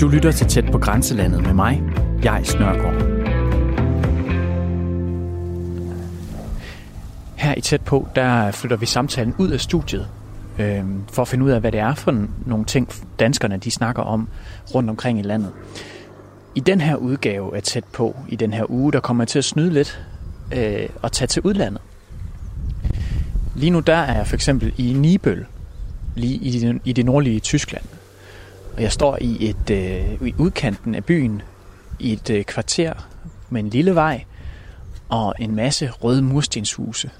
Du lytter til Tæt på Grænselandet med mig, jeg Snørgaard. Her i Tæt på, der flytter vi samtalen ud af studiet, øh, for at finde ud af, hvad det er for nogle ting, danskerne de snakker om rundt omkring i landet. I den her udgave af Tæt på, i den her uge, der kommer jeg til at snyde lidt øh, og tage til udlandet. Lige nu der er jeg for eksempel i Nibøl, lige i det, i det nordlige Tyskland. Og jeg står i et øh, i udkanten af byen, i et øh, kvarter med en lille vej og en masse røde murstenshuse.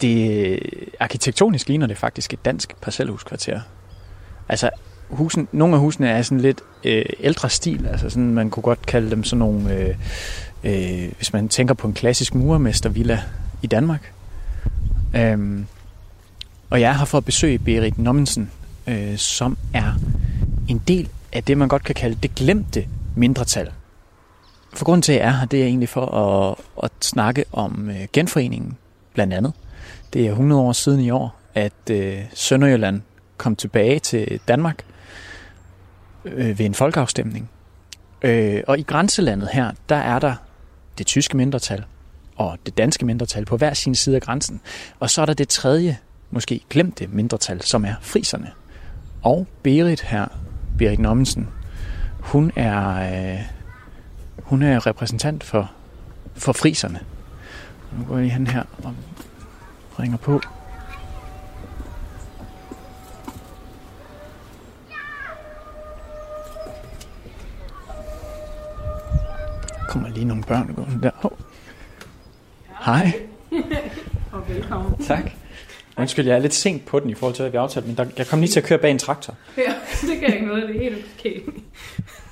Det øh, arkitektonisk ligner det faktisk et dansk parcelhuskvarter. Altså husen, nogle af husene er sådan lidt øh, ældre stil, altså sådan, man kunne godt kalde dem sådan nogle, øh, øh, hvis man tænker på en klassisk murmestervilla i Danmark. Øhm, og jeg er her for at besøge Berit Nommensen, øh, som er en del af det, man godt kan kalde det glemte mindretal. For grund til, at jeg er her, det er egentlig for at, at snakke om øh, genforeningen, blandt andet. Det er 100 år siden i år, at øh, Sønderjylland kom tilbage til Danmark øh, ved en folkeafstemning. Øh, og i grænselandet her, der er der det tyske mindretal og det danske mindretal på hver sin side af grænsen. Og så er der det tredje, måske glemte mindretal, som er friserne. Og Berit her, Berit Nommensen, hun er, øh, hun er repræsentant for, for friserne. Nu går jeg hen her og ringer på. kommer lige nogle børn gående der. Oh. Hej. Og velkommen. Tak. Undskyld, jeg er lidt sent på den i forhold til, hvad vi aftalte, men der, jeg kom lige til at køre bag en traktor. Ja, det kan ikke noget, det er helt okay.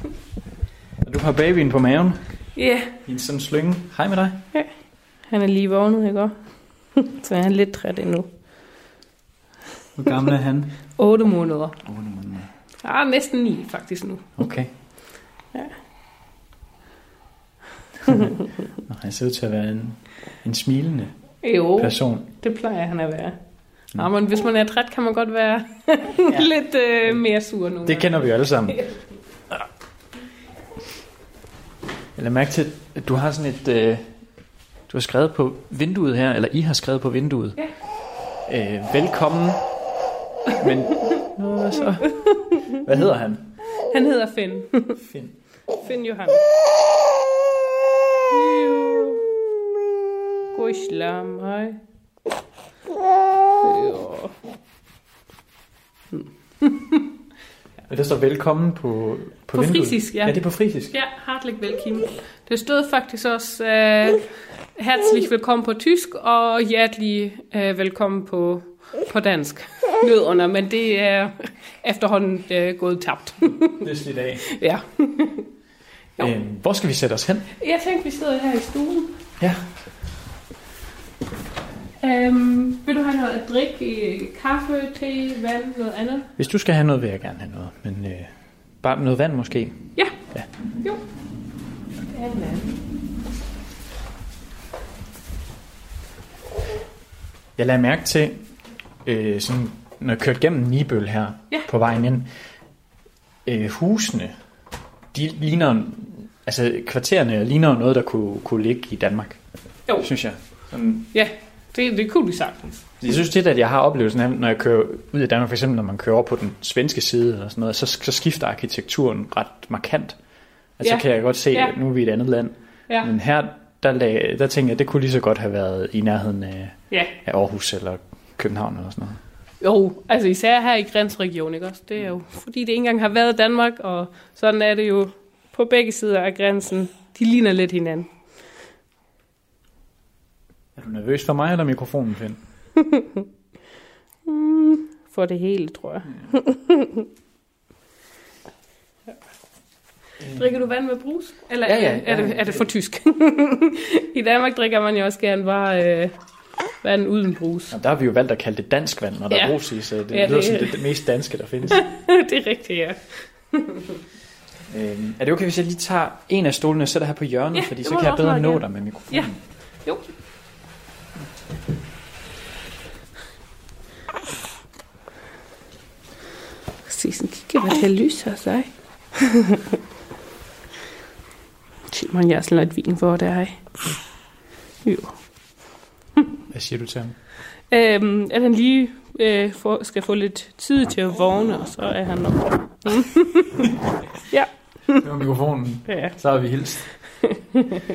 Du har babyen på maven Ja, i en sådan slynge. Hej med dig. han er lige vågnet, ikke også? Så han er lidt træt endnu. Hvor gammel er han? 8 måneder. Oh, måneder. Ah, næsten 9 faktisk nu. Okay. Ja. Nå, han ser ud til at være en, en smilende Jo, person. det plejer han at være. Nå, men hvis man er træt, kan man godt være lidt øh, mere sur nu. Det kender vi jo alle sammen. Jeg lader mærke til, at du har sådan et... Øh, du har skrevet på vinduet her, eller I har skrevet på vinduet. Ja. Øh, velkommen. Men... Nå, hvad så? Hvad hedder han? Han hedder Finn. Finn. Finn Johan. God islam, hej. Jo. Og der står velkommen på, på, På vinduet. frisisk, ja. Ja, det er på frisisk. Ja, hartelig velkommen. Det stod faktisk også uh, herzlich velkommen på tysk og hjertelig uh, velkommen på, på dansk. Nødunder, men det er efterhånden uh, gået tabt. Det er slidt af. ja. Jo. Øhm, hvor skal vi sætte os hen? Jeg tænkte, vi sidder her i stuen. Ja. Um, vil du have noget at drikke? Kaffe, te, vand, noget andet? Hvis du skal have noget, vil jeg gerne have noget. Men øh, bare noget vand måske. Ja. Ja. Jo. Men. Jeg lader mærke til, øh, sådan, når jeg kørte gennem Nibøl her Ja. på vejen ind, øh, husene, de ligner, altså kvartererne ligner noget, der kunne, kunne ligge i Danmark, Jo, synes jeg. Sådan, ja, det, det kunne vi sagtens. jeg synes tit, at jeg har oplevelsen af, når jeg kører ud af Danmark, for eksempel når man kører over på den svenske side, eller sådan noget, så, så skifter arkitekturen ret markant. Altså Ja. så kan jeg godt se, Ja. at nu er vi i et andet land. Ja, Men her, der, lag, der tænker jeg, at det kunne lige så godt have været i nærheden af, ja. af Aarhus eller København eller sådan noget. Jo, altså især her i grænsregionen, ikke også? Det er jo, fordi det ikke engang har været Danmark, og sådan er det jo på begge sider af grænsen. De ligner lidt hinanden. Er du nervøs for mig eller mikrofonen, Finn? For det hele, tror jeg. Drikker du vand med brus? Eller Ja, ja, er, det, ja. er det for tysk? I Danmark drikker man jo også gerne bare øh, vand uden brus. Og der har vi jo valgt at kalde det dansk vand, når der Ja. er brus i, så det Ja, ja, lyder det- som det, det mest danske, der findes. det er rigtigt, ja. øhm, er det okay, hvis jeg lige tager en af stolene og sætter her på hjørnet, Ja, fordi så kan jeg bedre nå dig med mikrofonen? Ja. Jo. Sisen kigger hvad det lyser sig. Til man jeg sådan lidt vin for dig. Jo. Hvad siger du til ham? Øhm, at han lige øh, for, skal få lidt tid til at vågne, og så er han nok. ja. Det var mikrofonen. ja. Så har vi hilst.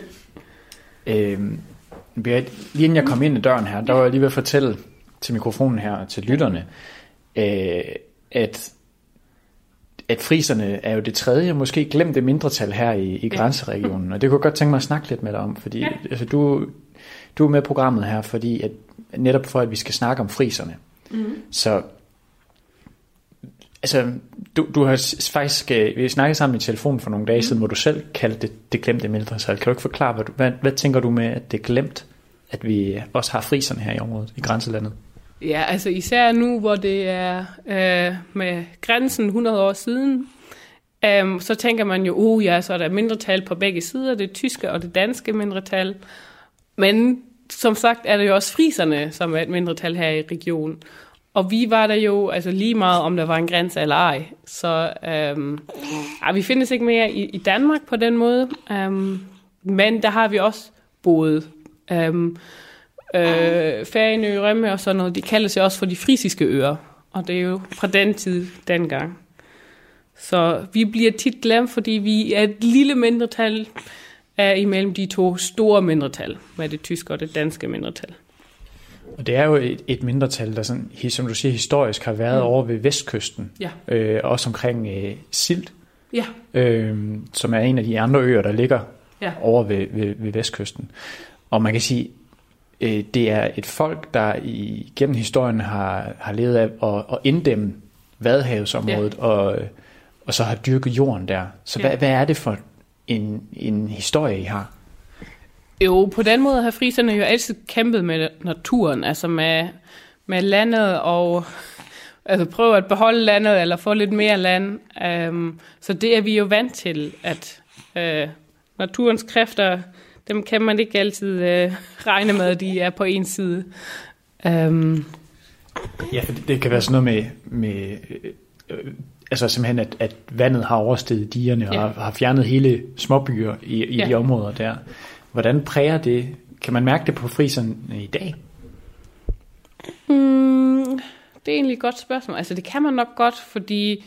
øhm, Berit, lige inden jeg kom ind i døren her, der var jeg lige ved at fortælle til mikrofonen her til lytterne, øh, at at friserne er jo det tredje, måske glemte mindretal her i, i grænseregionen, og det kunne jeg godt tænke mig at snakke lidt med dig om, fordi Ja. altså, du, du er med i programmet her, fordi at, netop for, at vi skal snakke om friserne. Mm. Så altså, du, du har faktisk, øh, vi snakkede sammen i telefon for nogle dage siden, hvor du selv kaldte det, det glemte mindretal. Kan du ikke forklare, hvad, hvad, hvad tænker du med, at det er glemt, at vi også har friserne her i området, i grænselandet? Ja, altså især nu, hvor det er øh, med grænsen 100 år siden, øh, så tænker man jo, uh ja, så er der mindretal på begge sider, det tyske og det danske mindretal. Men som sagt er det jo også friserne, som er et mindretal her i regionen. Og vi var der jo altså lige meget, om der var en grænse eller ej. Så øhm, ej, vi findes ikke mere i, i Danmark på den måde. Øhm, men der har vi også boet. Øhm, øh, Færøerne, Rømme og sådan noget, de kalder sig også for de frisiske øer. Og det er jo fra den tid, dengang. Så vi bliver tit glemt, fordi vi er et lille mindretal af imellem de to store mindretal, med det tyske og det danske mindretal. Og det er jo et, et mindretal, der sådan, som du siger, historisk har været mm. over ved vestkysten, Ja. øh, også omkring øh, Silt, Ja, øh, som er en af de andre øer, der ligger ja, over ved, ved, ved vestkysten. Og man kan sige, øh, det er et folk, der i, gennem historien har, har levet af at, at inddæmme Vadehavsområdet, ja. og, og så har dyrket jorden der. Så Ja. hvad, hvad er det for en, en historie, I har? Jo, på den måde har friserne jo altid kæmpet med naturen, altså med, med landet og altså prøve at beholde landet eller få lidt mere land. Um, så det er vi jo vant til, at uh, naturens kræfter, dem kan man ikke altid uh, regne med, at de er på en side. Um, Ja, for det, det kan være sådan noget med, med øh, øh, altså simpelthen, at, at vandet har oversteget digerne ja. Og har, har fjernet hele småbyer i, i. Ja. de områder der. Hvordan præger det? Kan man mærke det på friserne i dag? Mm, det er egentlig et godt spørgsmål. Altså, det kan man nok godt, fordi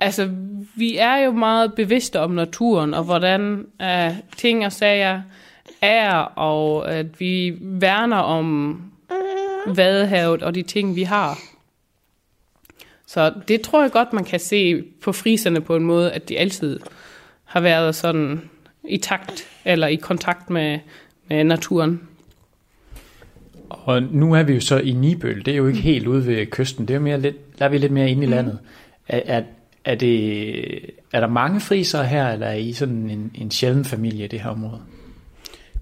altså, vi er jo meget bevidste om naturen, og hvordan uh, ting og sager er, og at vi værner om vadehavet og de ting, vi har. Så det tror jeg godt, man kan se på friserne på en måde, at de altid har været sådan i takt eller i kontakt med, med naturen. Og nu er vi jo så i Nibøl, det er jo ikke helt ude ved kysten, det er jo mere lidt, der er vi lidt mere inde i landet. Er, er, er, det, er der mange friser her, eller er I sådan en, en sjælden familie i det her område?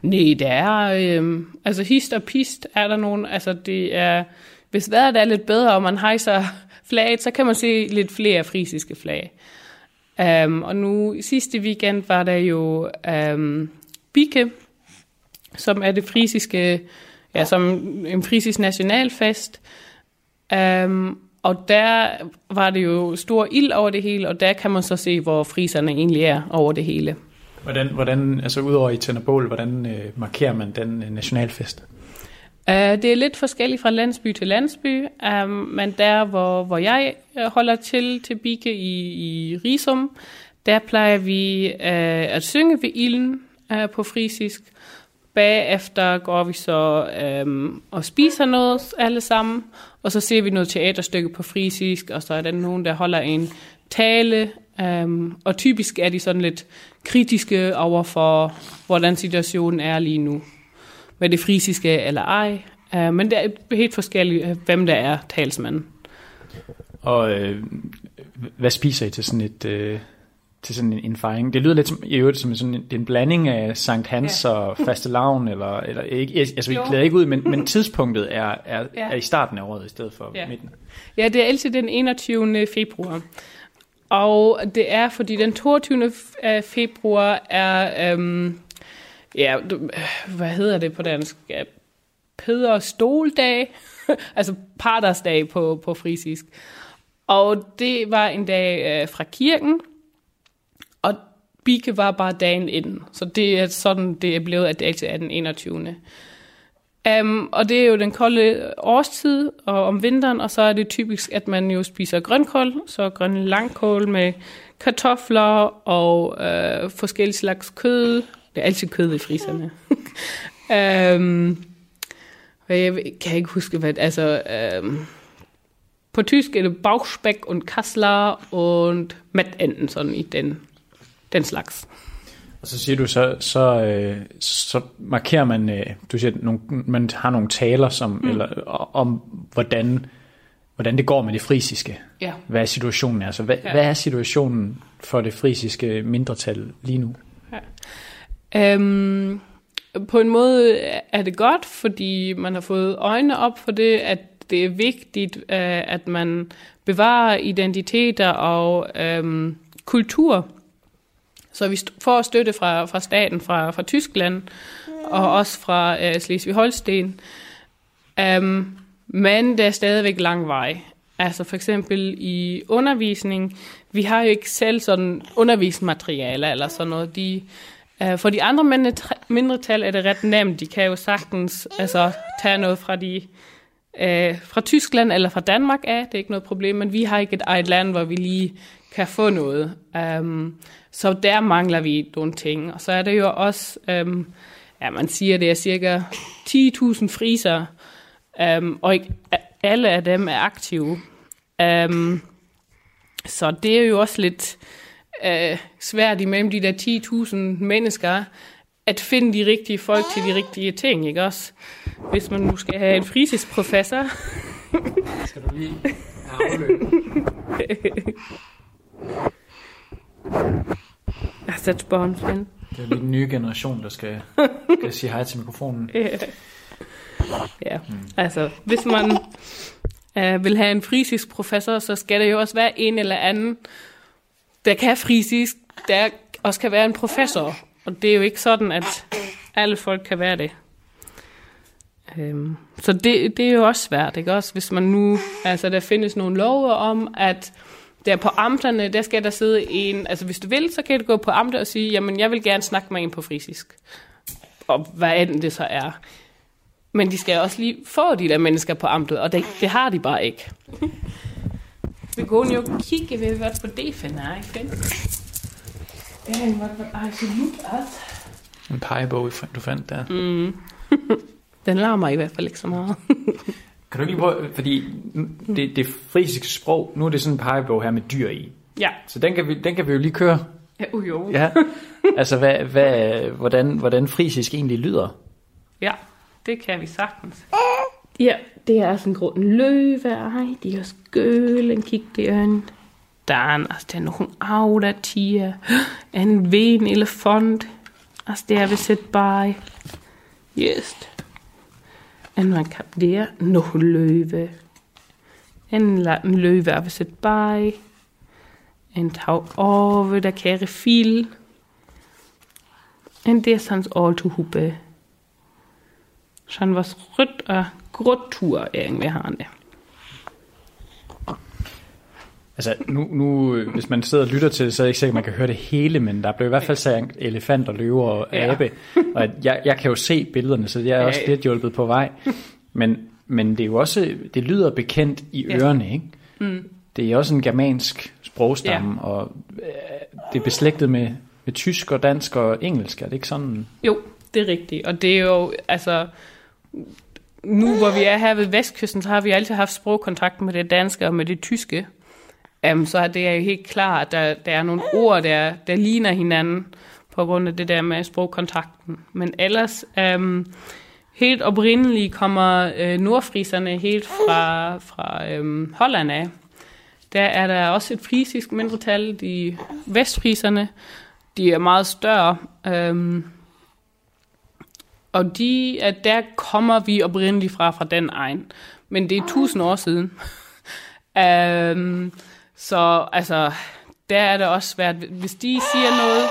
Nej, det er, øh, altså hist og pist er der nogen, altså det er, hvis vejret er lidt bedre, og man hejser flaget, så kan man se lidt flere frisiske flag. Um, og nu sidste weekend var der jo øhm, um, Bike, som er det frisiske, ja, som en frisisk nationalfest. Um, og der var det jo stor ild over det hele, og der kan man så se, hvor friserne egentlig er over det hele. Hvordan, hvordan altså udover i tænder bål, hvordan øh, markerer man den øh, nationalfest? Uh, det er lidt forskelligt fra landsby til landsby, um, men der, hvor, hvor jeg øh, holder til til Bike i, i Risum, der plejer vi uh, at synge ved ilden uh, på frisisk. Bagefter går vi så um, og spiser noget alle sammen, og så ser vi noget teaterstykke på frisisk, og så er der nogen, der holder en tale, um, og typisk er de sådan lidt kritiske over for, hvordan situationen er lige nu med det frisiske eller ej. Uh, men det er helt forskelligt, øh, hvem der er talsmanden. Og øh, hvad spiser I til sådan et øh, til sådan en, en fejring? Det lyder lidt som, i øvrigt som sådan en, det er en blanding af Sankt Hans ja. og fastelavn, eller, eller ikke, altså vi klæder ikke ud, men, men tidspunktet er, er, Ja. er i starten af året i stedet for Ja. midten. Ja, det er altid den 21. februar. Og det er, fordi den 22. f- øh, februar er, øhm, ja, øh, hvad hedder det på dansk? Ja, Peder Stoldag, altså partersdag på, på frisisk. Og det var en dag øh, fra kirken, og Bike var bare dagen inden. Så det er sådan, det er blevet, at det altid er den 21. Um, og det er jo den kolde årstid og om vinteren, og så er det typisk, at man jo spiser grønkål, så grøn langkål med kartofler og øh, forskellige slags kød. Det er altid kød i friserne. um, jeg kan ikke huske, hvad altså... Um, på tysk er det Bauchspeck und Kassler und Mettenden, sådan i den, den slags. Og så siger du, så, så, øh, så markerer man, øh, du siger, nogle, man har nogle taler som, mm. eller, om, hvordan, hvordan det går med det frisiske. Ja. Hvad situationen er. Så hvad, Ja. hvad er situationen for det frisiske mindretal lige nu? Øhm, på en måde er det godt, fordi man har fået øjnene op for det, at det er vigtigt, øh, at man bevarer identiteter og øhm, kultur. Så vi får støtte fra, fra staten, fra, fra Tyskland og også fra øh, Slesvig-Holsten. Um, men der er stadigvæk lang vej. Altså for eksempel i undervisning, vi har jo ikke selv sådan undervisningsmaterialer eller sådan noget. De, uh, for de andre mindre- mindretal er det ret nemt. De kan jo sagtens altså, tage noget fra de uh, fra Tyskland eller fra Danmark af. Det er ikke noget problem, men vi har ikke et eget land, hvor vi lige kan få noget. Um, så der mangler vi nogle ting. Og så er det jo også, um, ja, man siger, det er cirka 10.000 friser, um, og ikke alle af dem er aktive. Um, så det er jo også lidt uh, svært imellem de der 10.000 mennesker, at finde de rigtige folk til de rigtige ting, ikke også? Hvis man nu skal have en frisisk professor, Skal du lige have afløb? jeg har sat spørgen, Svend. Det er lige den nye generation, der skal, skal sige hej til mikrofonen. ja, altså hvis man øh, vil have en frisisk professor, så skal der jo også være en eller anden, der kan frisisk, der også kan være en professor. Og det er jo ikke sådan, at alle folk kan være det. Øhm, så det, det er jo også svært, ikke også? Hvis man nu, altså der findes nogle love om, at der på amterne, der skal der sidde en, altså hvis du vil, så kan du gå på amter og sige, jamen jeg vil gerne snakke med en på frisisk. Og hvad end det så er. Men de skal også lige få de der mennesker på amtet, og det, det har de bare ikke. Vi går jo kigge ved, hvad på det finder, ikke? Ja, hvad var absolut alt. En pegebog, du fandt der. Mm. Den larmer i hvert fald ikke så meget. Kan du ikke lige prøve, fordi det, det frisiske sprog, nu er det sådan en pegebog her med dyr i. ja. Så den kan vi, den kan vi jo lige køre. Ja, uh, jo. Ja. Altså, hvad, hvad, hvordan, hvordan frisisk egentlig lyder. Ja, det kan vi sagtens. Ja, det er sådan en grund løve. Ej, de har skølen, kig det øjne. Der er, en, altså, der er nogle audatier. En ven elefant. Altså, det er vi set by. Just. En man kan der. Nogle løve. En, en løve er set by. En tag over, der kære fil. En det er sådan altohuppe. Sådan was rødt og gråt tur irgendwie har Altså, nu, nu, øh, hvis man sidder og lytter til det, så er det ikke sikkert, at man kan høre det hele, men der blev i hvert fald sagt elefant og løver og Ja. abe. Og jeg, jeg kan jo se billederne, så jeg er Ja, også lidt hjulpet på vej. Men, men det er jo også, det lyder bekendt i Ja. ørerne, ikke? Mm. Det er også en germansk sprogstamme, ja. og øh, det er beslægtet med, med tysk og dansk og engelsk, er det ikke sådan? Jo, det er rigtigt. Og det er jo, altså, nu hvor vi er her ved Vestkysten, så har vi altid haft sprogkontakt med det danske og med det tyske. Um, så er det jo helt klart, at der, der er nogle ord, der, der ligner hinanden på grund af det der med sprogkontakten. Men ellers, um, helt oprindeligt kommer øh, nordfriserne helt fra, fra øhm, Holland af. Der er der også et frisisk mindretal, de vestfriserne. De er meget større. Øhm, og de, at der kommer vi oprindeligt fra, fra den egen. Men det er tusind år siden. øhm, så altså, der er det også svært. Hvis de siger noget,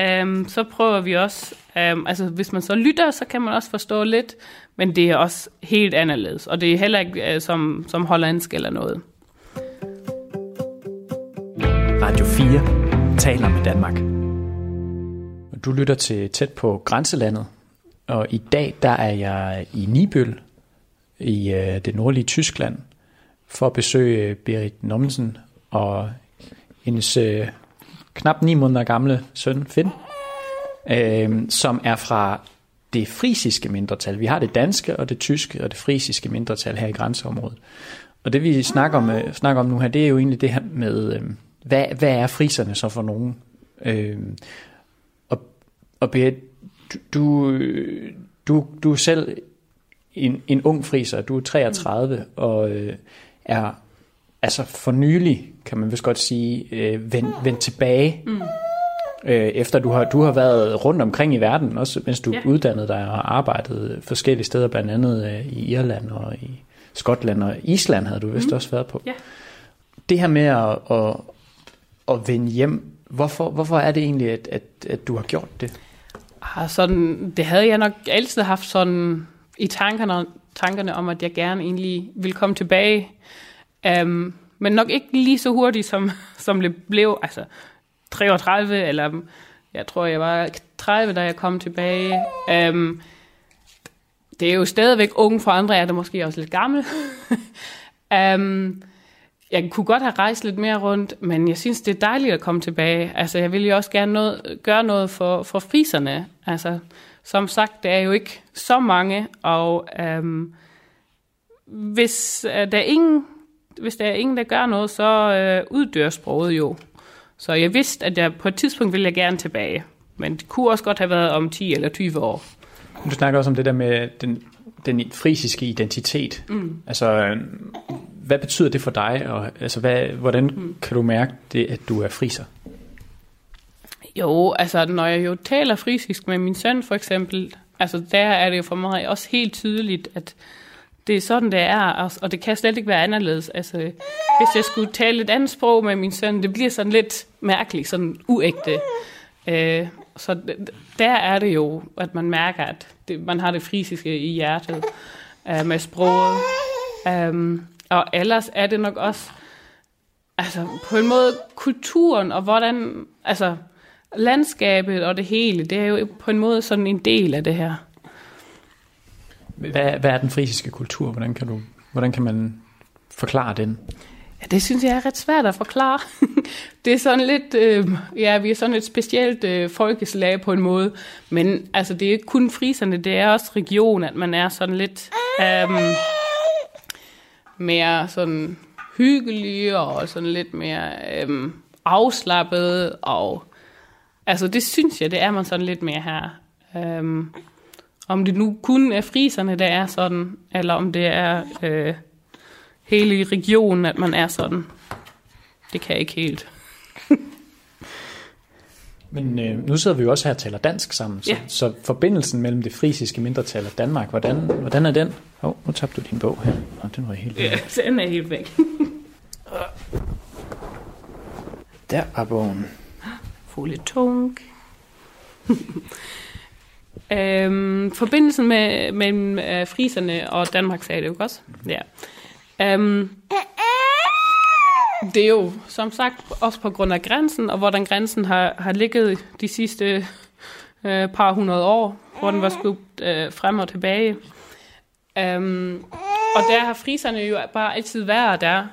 øhm, så prøver vi også. Øhm, altså, hvis man så lytter, så kan man også forstå lidt. Men det er også helt anderledes. Og det er heller ikke øh, som, som hollandsk eller noget. Radio 4 taler med Danmark. Du lytter til tæt på grænselandet, og i dag der er jeg i Nibøl i øh, det nordlige Tyskland for at besøge øh, Berit Nommensen og hendes øh, knap 9 måneder gamle søn Finn, øh, som er fra det frisiske mindretal. Vi har det danske og det tyske og det frisiske mindretal her i grænseområdet. Og det vi snakker om, øh, snakker om nu her, det er jo egentlig det her med, øh, hvad, hvad er friserne så for nogen? Øh, og, og Berit, du, du, øh, du er selv en, en ung friser, du er 33 og øh, er altså for nylig, kan man vist godt sige, øh, vendt vend tilbage. Mm. Øh, efter du har, du har været rundt omkring i verden, også mens du ja. uddannede dig og arbejdet forskellige steder, blandt andet øh, i Irland og i Skotland og Island havde du vist mm. også været på. Ja. Det her med at, at, at vende hjem, hvorfor, hvorfor er det egentlig, at, at, at du har gjort det? Ah, sådan, det havde jeg nok altid haft sådan i tankerne, tankerne om, at jeg gerne egentlig ville komme tilbage. Um, men nok ikke lige så hurtigt, som, som det blev. Altså 33, eller jeg tror, jeg var 30, da jeg kom tilbage. Um, det er jo stadigvæk unge, for andre er det måske også lidt gammel. um, jeg kunne godt have rejst lidt mere rundt, men jeg synes, det er dejligt at komme tilbage. Altså, jeg vil jo også gerne noget, gøre noget for, for friserne. Altså, som sagt, det er jo ikke så mange, og um, hvis, uh, der er ingen, hvis der er ingen, der gør noget, så uh, uddør sproget jo. Så jeg vidste, at jeg på et tidspunkt ville jeg gerne tilbage. Men det kunne også godt have været om 10 eller 20 år. Du snakker også om det der med den, den frisiske identitet. Mm. Altså, hvad betyder det for dig? Og, altså, hvad, hvordan mm. kan du mærke det, at du er friser? Jo, altså når jeg jo taler frisisk med min søn for eksempel, altså der er det jo for mig også helt tydeligt, at det er sådan, det er, og det kan slet ikke være anderledes. Altså, hvis jeg skulle tale et andet sprog med min søn, det bliver sådan lidt mærkeligt, sådan uægte. Øh, så der er det jo, at man mærker, at det, man har det frisiske i hjertet øh, med sproget. Um, og ellers er det nok også, altså på en måde kulturen og hvordan, altså landskabet og det hele, det er jo på en måde sådan en del af det her. Hvad, hvad er den frisiske kultur? Hvordan kan, du, hvordan kan man forklare den? Ja, det synes jeg er ret svært at forklare. det er sådan lidt, øh, ja, vi er sådan et specielt øh, folkeslag på en måde, men altså det er ikke kun friserne, det er også region, at man er sådan lidt øh, mere sådan hyggelig og sådan lidt mere øh, afslappet og altså det synes jeg, det er man sådan lidt mere her. Øh, om det nu kun er friserne, der er sådan, eller om det er øh, hele regionen, at man er sådan. Det kan jeg ikke helt. Men øh, nu sidder vi jo også her og taler dansk sammen, så, ja. så forbindelsen mellem det frisiske mindretal og Danmark, hvordan, hvordan er den? Åh, oh, nu tabte du din bog her. Oh, den var helt væk. Ja, den er helt væk. Der er bogen. Folie tung. øhm, forbindelsen med, mellem øh, friserne og Danmark, sagde det jo også. Ja. Øhm, det er jo som sagt også på grund af grænsen, og hvordan grænsen har, har ligget de sidste øh, par hundrede år, hvor den var skubt øh, frem og tilbage. Øhm, og der har friserne jo bare altid været der.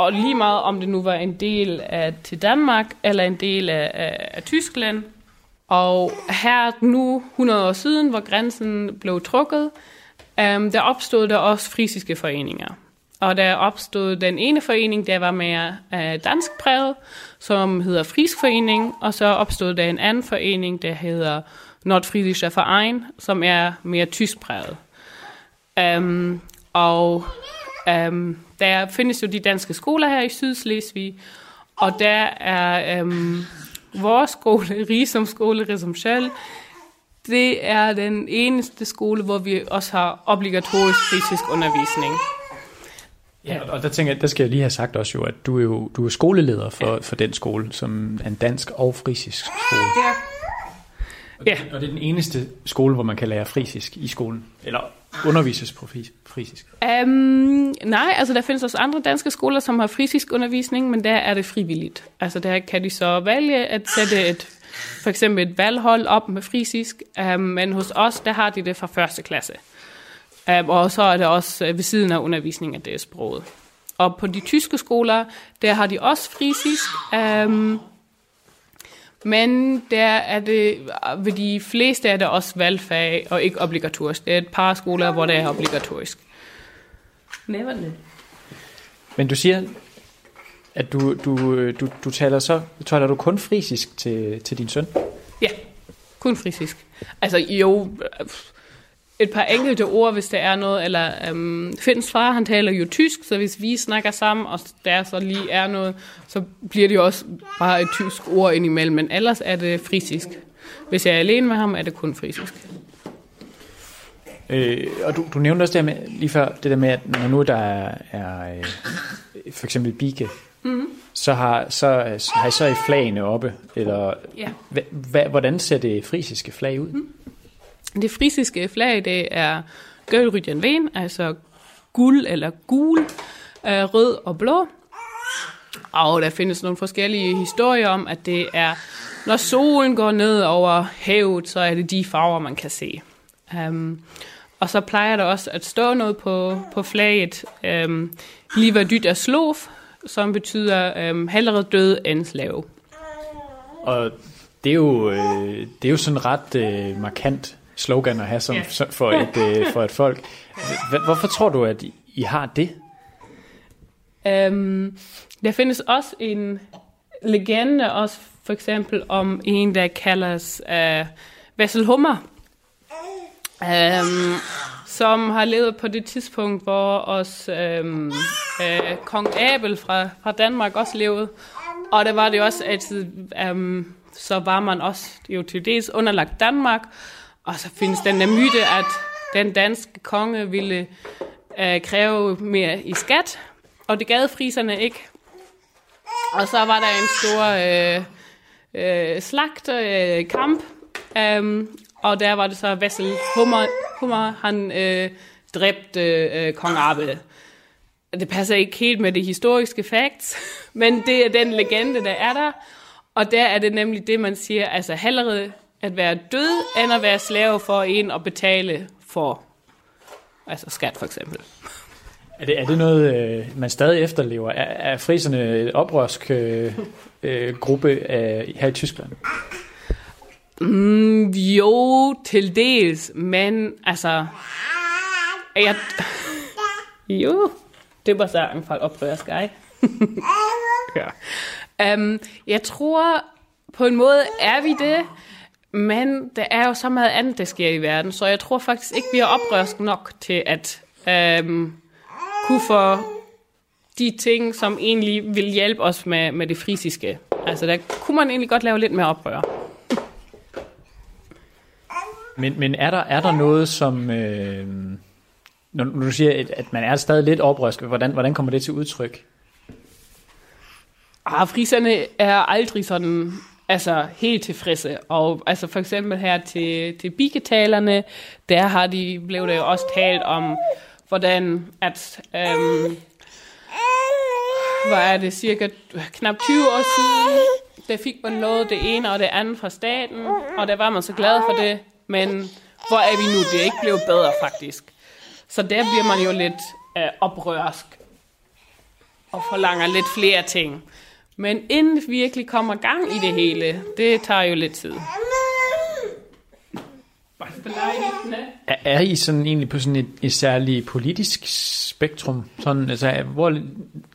Og lige meget om det nu var en del af til Danmark, eller en del af, af, af Tyskland. Og her nu, 100 år siden, hvor grænsen blev trukket, um, der opstod der også frisiske foreninger. Og der opstod den ene forening, der var mere øh, dansk præget, som hedder Frisk Forening, og så opstod der en anden forening, der hedder Nordfriesischer Verein, som er mere tysk præget. Um, øhm, og um, der findes jo de danske skoler her i Sydslesvig, og der er um, vores skole, Risum skole, Risum Schøll, det er den eneste skole, hvor vi også har obligatorisk fysisk undervisning. Ja, og der tænker jeg, der skal jeg lige have sagt også jo, at du er jo du er skoleleder for, ja. for den skole, som er en dansk og frisisk skole. Og det, ja. og det er den eneste skole, hvor man kan lære frisisk i skolen? Eller undervises på frisisk? Um, nej, altså der findes også andre danske skoler, som har frisisk undervisning, men der er det frivilligt. Altså der kan de så vælge at sætte et, for eksempel et valghold op med frisisk, um, men hos os, der har de det fra første klasse. Um, og så er det også ved siden af undervisningen af det sproget. Og på de tyske skoler, der har de også frisisk, um, men der er det, ved de fleste er det også valgfag og ikke obligatorisk. Det er et par skoler, hvor det er obligatorisk. Never Men du siger, at du, du, du, du taler så, taler du kun frisisk til, til din søn? Ja, kun frisisk. Altså jo, et par enkelte ord, hvis der er noget, eller øhm, Finns far, han taler jo tysk, så hvis vi snakker sammen, og der så lige er noget, så bliver det jo også bare et tysk ord indimellem, men ellers er det frisisk. Hvis jeg er alene med ham, er det kun frisisk. Øh, og du, du nævnte også det med, lige før, det der med, at når nu der er, er øh, for eksempel bike, mm-hmm. så, har, så har I så i flagene oppe, eller ja. hva, hvordan ser det frisiske flag ud? Mm. Det frisiske flag, det er Gølrydjan Ven, altså guld eller gul, øh, rød og blå. Og der findes nogle forskellige historier om, at det er, når solen går ned over havet, så er det de farver, man kan se. Um, og så plejer der også at stå noget på, på flaget, øhm, um, Liva dyt er slof, som betyder øhm, um, hellere død end slave. Og det er jo, øh, det er jo sådan ret øh, markant slogan at have som, yeah. for, et, øh, for et folk. Hvorfor tror du, at I har det? Um, der findes også en legende, også for eksempel om en, der kaldes uh, Vessel Hummer, um, som har levet på det tidspunkt, hvor også um, uh, kong Abel fra, fra Danmark også levede. Og der var det også altid, um, så var man også jo til dels underlagt Danmark, og så findes den der myte, at den danske konge ville øh, kræve mere i skat, og det gad friserne ikke. Og så var der en stor øh, øh, slagt øh, kamp, øh, og der var det så Vessel Hummer, Hummer han øh, dræbte øh, kong Abel. Det passer ikke helt med de historiske facts, men det er den legende, der er der. Og der er det nemlig det, man siger, altså hellere at være død, end at være slave for en at betale for altså skat for eksempel. Er det, er det noget, øh, man stadig efterlever? Er, er friserne et oprørsk øh, øh, gruppe af, her i Tyskland? Mm, jo, til dels, men altså... Jeg, jo, det var så en fald oprørsk, ej. ja. um, jeg tror, på en måde er vi det, men der er jo så meget andet, der sker i verden, så jeg tror faktisk ikke, vi er oprørsk nok til at øhm, kunne få de ting, som egentlig vil hjælpe os med, med det frisiske. Altså der kunne man egentlig godt lave lidt mere oprør. Men, men er, der, er der noget, som... Øh, når, når du siger, at, at man er stadig lidt oprørsk, hvordan, hvordan kommer det til udtryk? Ah, friserne er aldrig sådan altså helt tilfredse. Og altså for eksempel her til, til biketalerne, der har de, blev det jo også talt om, hvordan at, øhm, hvad er det, cirka knap 20 år siden, der fik man lovet det ene og det andet fra staten, og der var man så glad for det, men hvor er vi nu? Det er ikke blevet bedre faktisk. Så der bliver man jo lidt øh, oprørsk og forlanger lidt flere ting. Men inden det virkelig kommer gang i det hele, det tager jo lidt tid. Er, er I sådan egentlig på sådan et, et særligt politisk spektrum? Sådan, altså, hvor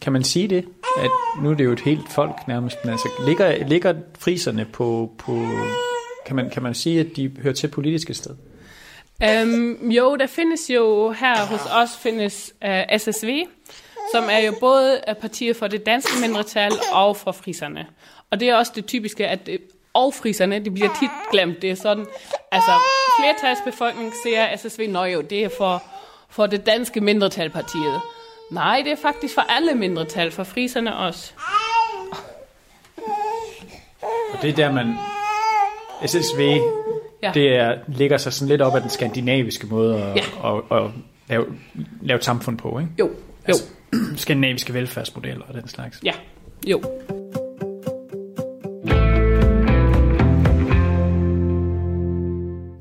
kan man sige det? At nu er det jo et helt folk nærmest, men altså, ligger, ligger friserne på, på kan, man, kan man sige, at de hører til politiske sted? Um, jo, der findes jo her hos os findes uh, øh, SSV, som er jo både partier for det danske mindretal og for friserne. Og det er også det typiske, at det, og friserne, det bliver tit glemt. Det er sådan, altså flertalsbefolkningen ser SSV, nå jo, det er for, for det danske mindretalpartiet. Nej, det er faktisk for alle mindretal, for friserne også. Og det er der, man... SSV Ja. Det er, ligger sig sådan lidt op af den skandinaviske måde at, Ja. at, at, at lave, lave et samfund på, ikke? Jo, jo, Altså, skandinaviske velfærdsmodeller og den slags. ja, jo.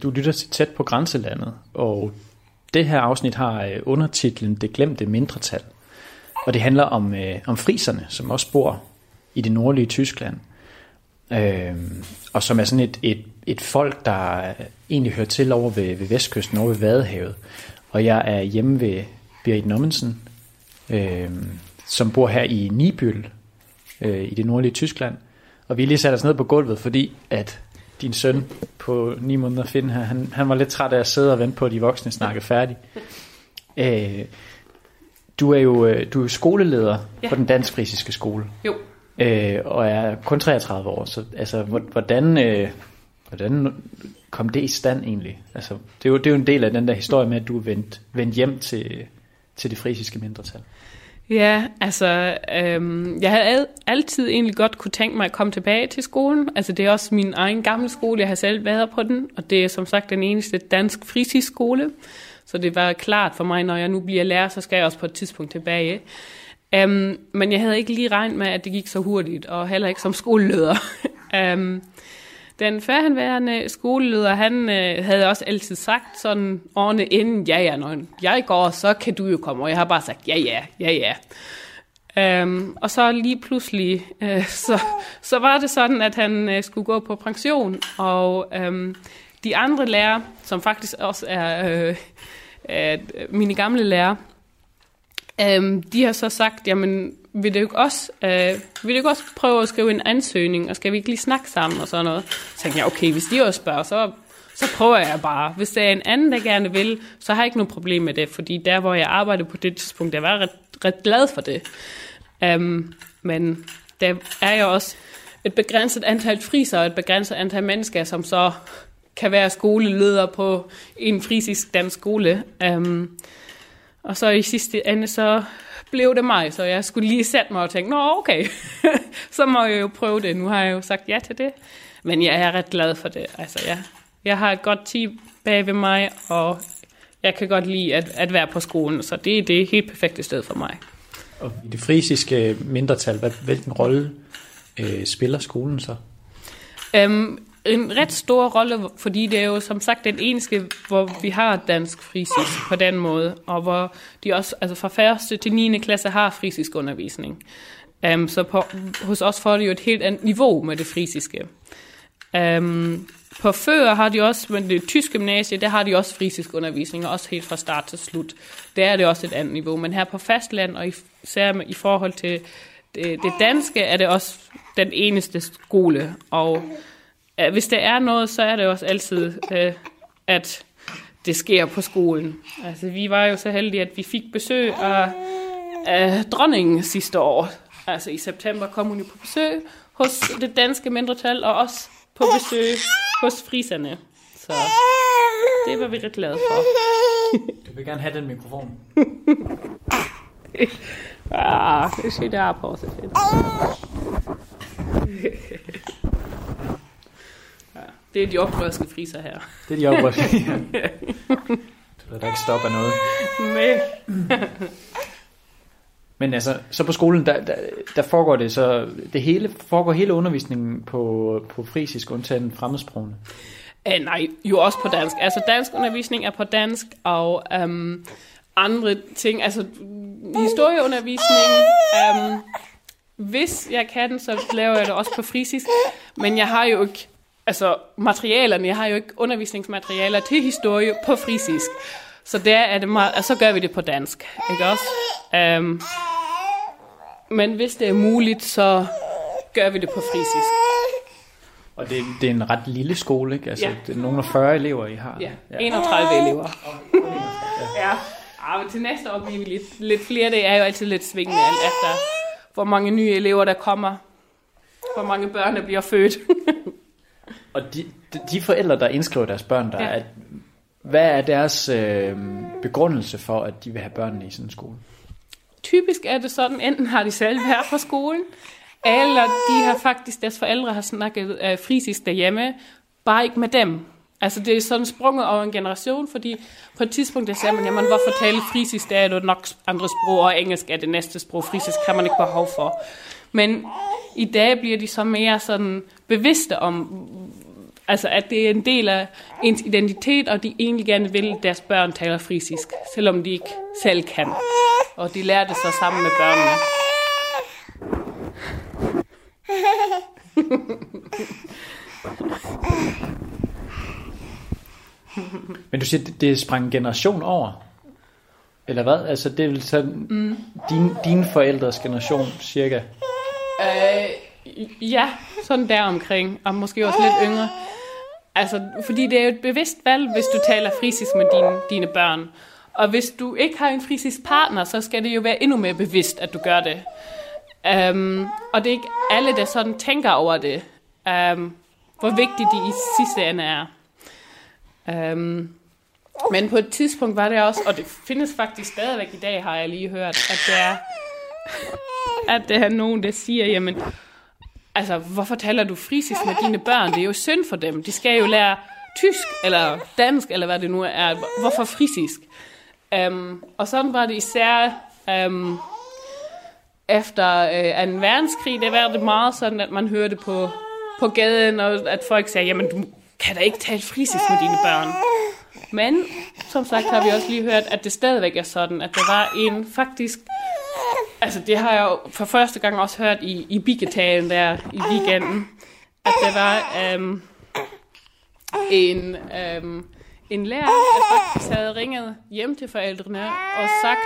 Du lytter til tæt på grænselandet, og det her afsnit har øh, undertitlen Det glemte mindretal. Og det handler om, øh, om friserne, som også bor i det nordlige Tyskland. Øh, og som er sådan et, et, et folk, der egentlig hører til over ved, ved vestkysten, over ved Vadehavet. Og jeg er hjemme ved Berit Nommensen, øh, som bor her i Nibøl, øh, i det nordlige Tyskland. Og vi lige sat os ned på gulvet, fordi at din søn på ni måneder, Finn her, han, han var lidt træt af at sidde og vente på, at de voksne snakke færdig. Øh, du er jo øh, du er jo skoleleder ja. På den dansk-frisiske skole, Jo. øh, og er kun 33 år. Så altså, hvor- hvordan, øh, hvordan kom det i stand egentlig? Altså, det, er jo, det er jo en del af den der historie med, at du er vendt, vendt hjem til, til det frisiske mindretal. Ja, altså, øhm, jeg har al- altid egentlig godt kunne tænke mig at komme tilbage til skolen. Altså, det er også min egen gamle skole, jeg har selv været på den, og det er som sagt den eneste dansk fritidsskole. Så det var klart for mig, når jeg nu bliver lærer, så skal jeg også på et tidspunkt tilbage. Um, men jeg havde ikke lige regnet med, at det gik så hurtigt, og heller ikke som skoleleder. um, den førhenværende skoleleder, han øh, havde også altid sagt sådan årene inden, ja ja, når jeg går, så kan du jo komme. Og jeg har bare sagt, ja ja, ja ja. Øhm, og så lige pludselig, øh, så, så var det sådan, at han øh, skulle gå på pension, og øhm, de andre lærere, som faktisk også er øh, øh, mine gamle lærere, øh, de har så sagt, jamen, vil du ikke også, øh, vil du ikke også prøve at skrive en ansøgning, og skal vi ikke lige snakke sammen og sådan noget? Så tænkte jeg, okay, hvis de også spørger, så, så prøver jeg bare. Hvis der er en anden, der gerne vil, så har jeg ikke noget problem med det, fordi der, hvor jeg arbejdede på det tidspunkt, jeg var ret, ret glad for det. Um, men der er jo også et begrænset antal friser og et begrænset antal mennesker, som så kan være skoleleder på en frisisk dansk skole. Um, og så i sidste ende, så blev det mig, så jeg skulle lige sætte mig og tænke, nå okay, så må jeg jo prøve det. Nu har jeg jo sagt ja til det. Men jeg er ret glad for det. Altså, jeg, jeg har et godt team bag ved mig, og jeg kan godt lide at, at være på skolen, så det er det helt perfekte sted for mig. Og i det frisiske mindretal, hvad, hvilken rolle øh, spiller skolen så? Um, en ret stor rolle, fordi det er jo som sagt den eneste, hvor vi har dansk frisisk på den måde, og hvor de også altså fra 1. til 9. klasse har frisisk undervisning. Um, øhm, så på, hos os får de jo et helt andet niveau med det frisiske. Um, på Før har de også, men det tyske gymnasie, der har de også frisisk undervisning, og også helt fra start til slut. Der er det også et andet niveau. Men her på fastland, og især i forhold til det, det danske, er det også den eneste skole. Og hvis der er noget, så er det også altid, øh, at det sker på skolen. Altså, vi var jo så heldige, at vi fik besøg af, af dronningen sidste år. Altså i september kom hun jo på besøg hos det danske mindretal, og også på besøg hos friserne. Så det var vi ret glade for. Du vil gerne have den mikrofon. Ah, det ser der på sig fedt. Ja, det er de oprørske friser her. Det er de oprørte. du lader da ikke stoppe af noget. Men, Men altså, så på skolen, der, der, der foregår det så, det hele, foregår hele undervisningen på, på frisisk, undtagen fremmedsprogene. eh, nej, jo også på dansk. Altså dansk undervisning er på dansk, og um, andre ting, altså historieundervisning, um, hvis jeg kan så laver jeg det også på frisisk, men jeg har jo ikke, altså materialerne, jeg har jo ikke undervisningsmaterialer til historie på frisisk. Så der er det meget, altså, så gør vi det på dansk, ikke også? Um, men hvis det er muligt, så gør vi det på frisisk. Og det, det er en ret lille skole, ikke? Altså, Ja. det er nogle af 40 elever, I har. Ja, 31 elever. Ja, ja men til næste år bliver vi lidt, lidt flere. Det er jo altid lidt svingende, alt efter hvor mange nye elever, der kommer. Hvor mange børn, der bliver født. Og de, de, forældre, der indskriver deres børn, der Ja. er, hvad er deres øh, begrundelse for, at de vil have børnene i sådan en skole? Typisk er det sådan, enten har de selv været på skolen, eller de har faktisk, deres forældre har snakket øh, frisisk derhjemme, bare ikke med dem. Altså det er sådan sprunget over en generation, fordi på et tidspunkt der sagde man, jamen hvorfor tale frisisk, der er jo nok andre sprog, og engelsk er det næste sprog, frisisk har man ikke behov for. Men i dag bliver de så mere sådan bevidste om, altså at det er en del af ens identitet, og de egentlig gerne vil, at deres børn taler frisisk, selvom de ikke selv kan. Og de lærer det så sammen med børnene. Men du siger, det, det sprang en generation over? Eller hvad? Altså det vel sådan mm. din, dine forældres generation cirka? Øh, ja, sådan der omkring, og måske også lidt yngre. Altså, fordi det er jo et bevidst valg, hvis du taler frisisk med dine, dine børn. Og hvis du ikke har en frisisk partner, så skal det jo være endnu mere bevidst, at du gør det. Um, og det er ikke alle, der sådan tænker over det, um, hvor vigtigt det i sidste ende er. Um, men på et tidspunkt var det også, og det findes faktisk stadigvæk i dag, har jeg lige hørt, at der er, at der er nogen, der siger, jamen, altså, hvorfor taler du frisisk med dine børn? Det er jo synd for dem. De skal jo lære tysk, eller dansk, eller hvad det nu er. Hvorfor frisisk? Um, og sådan var det især um, efter øh, uh, en verdenskrig. Det var det meget sådan, at man hørte på, på gaden, og at folk sagde, jamen, du kan da ikke tale frisisk med dine børn. Men, som sagt har vi også lige hørt, at det stadigvæk er sådan, at der var en faktisk Altså, det har jeg jo for første gang også hørt i, i bigetalen der i weekenden, at der var øhm, en, øhm, en lærer, der faktisk havde ringet hjem til forældrene og sagt,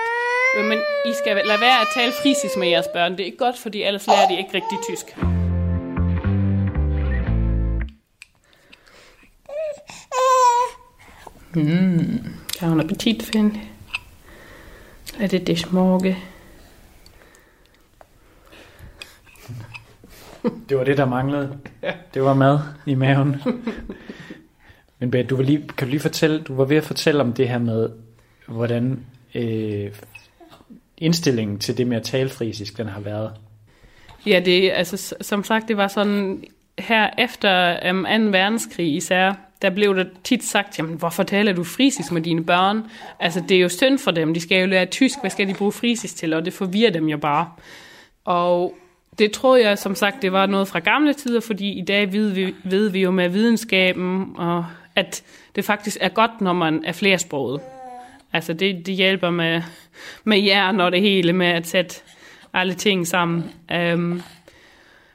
øh, men I skal lade være at tale frisisk med jeres børn. Det er ikke godt, fordi ellers lærer de ikke rigtig tysk. Mm, kan hun appetit finde? Er det det smukke? Det var det, der manglede. Det var mad i maven. Men Bette, du var lige, kan du lige fortælle, du var ved at fortælle om det her med, hvordan øh, indstillingen til det med at tale frisisk, den har været. Ja, det, altså, som sagt, det var sådan, her efter um, 2. verdenskrig især, der blev der tit sagt, jamen hvorfor taler du frisisk med dine børn? Altså det er jo synd for dem, de skal jo lære tysk, hvad skal de bruge frisisk til? Og det forvirrer dem jo bare. Og det tror jeg som sagt, det var noget fra gamle tider, fordi i dag ved vi, ved vi jo med videnskaben, og at det faktisk er godt, når man er flersproget. Altså det, det hjælper med, med hjernen og det hele, med at sætte alle ting sammen. Um,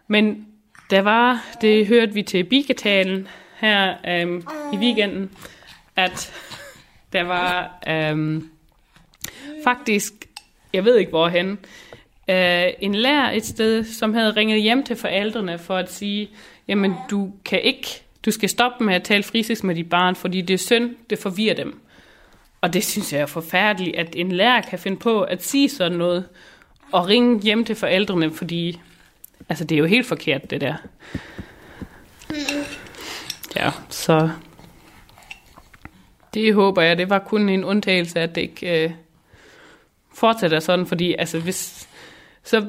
men der var, det hørte vi til Bigetalen her um, i weekenden, at der var um, faktisk, jeg ved ikke hvorhen, øh, en lærer et sted, som havde ringet hjem til forældrene for at sige, jamen du kan ikke, du skal stoppe med at tale frisisk med dit barn, fordi det er synd, det forvirrer dem. Og det synes jeg er forfærdeligt, at en lærer kan finde på at sige sådan noget, og ringe hjem til forældrene, fordi altså, det er jo helt forkert, det der. Ja, så det håber jeg, det var kun en undtagelse, at det ikke øh, fortsætter sådan, fordi altså, hvis, så,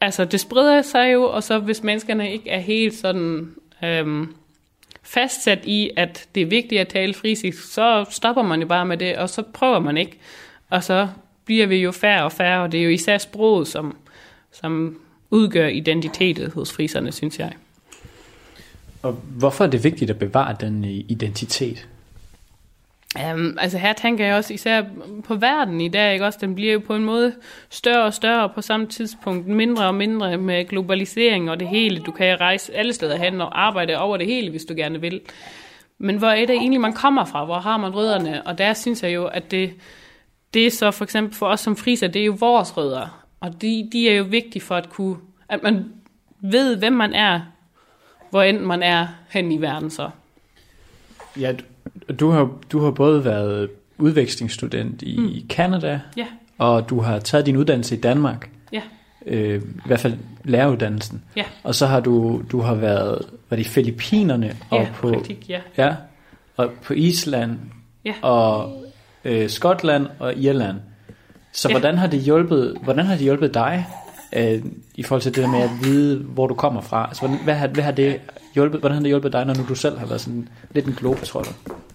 altså, det spreder sig jo, og så hvis menneskerne ikke er helt sådan øhm, fastsat i, at det er vigtigt at tale frisisk, så stopper man jo bare med det, og så prøver man ikke. Og så bliver vi jo færre og færre, og det er jo især sproget, som, som udgør identitetet hos friserne, synes jeg. Og hvorfor er det vigtigt at bevare den øh, identitet? Um, altså her tænker jeg også især på verden i dag, ikke også? Den bliver jo på en måde større og større på samme tidspunkt, mindre og mindre med globalisering og det hele. Du kan rejse alle steder hen og arbejde over det hele, hvis du gerne vil. Men hvor er det egentlig, man kommer fra? Hvor har man rødderne? Og der synes jeg jo, at det, det er så for eksempel for os som friser, det er jo vores rødder. Og de, de er jo vigtige for at kunne, at man ved, hvem man er, hvor end man er hen i verden så. Ja, du har, du har både været udvekslingsstudent i mm. Canada, ja. og du har taget din uddannelse i Danmark. Ja. Øh, I hvert fald læreruddannelsen. Ja. Og så har du, du har været, var det i Filippinerne? Og ja, på, praktik, ja. ja. Og på Island, ja. og øh, Skotland og Irland. Så ja. hvordan har det hjulpet, hvordan har det hjulpet dig øh, i forhold til det der med at vide, hvor du kommer fra. Altså, hvordan, hvad, har, hvad har det hjulpet, hvordan har det hjulpet dig, når nu du selv har været sådan lidt en globetrotter?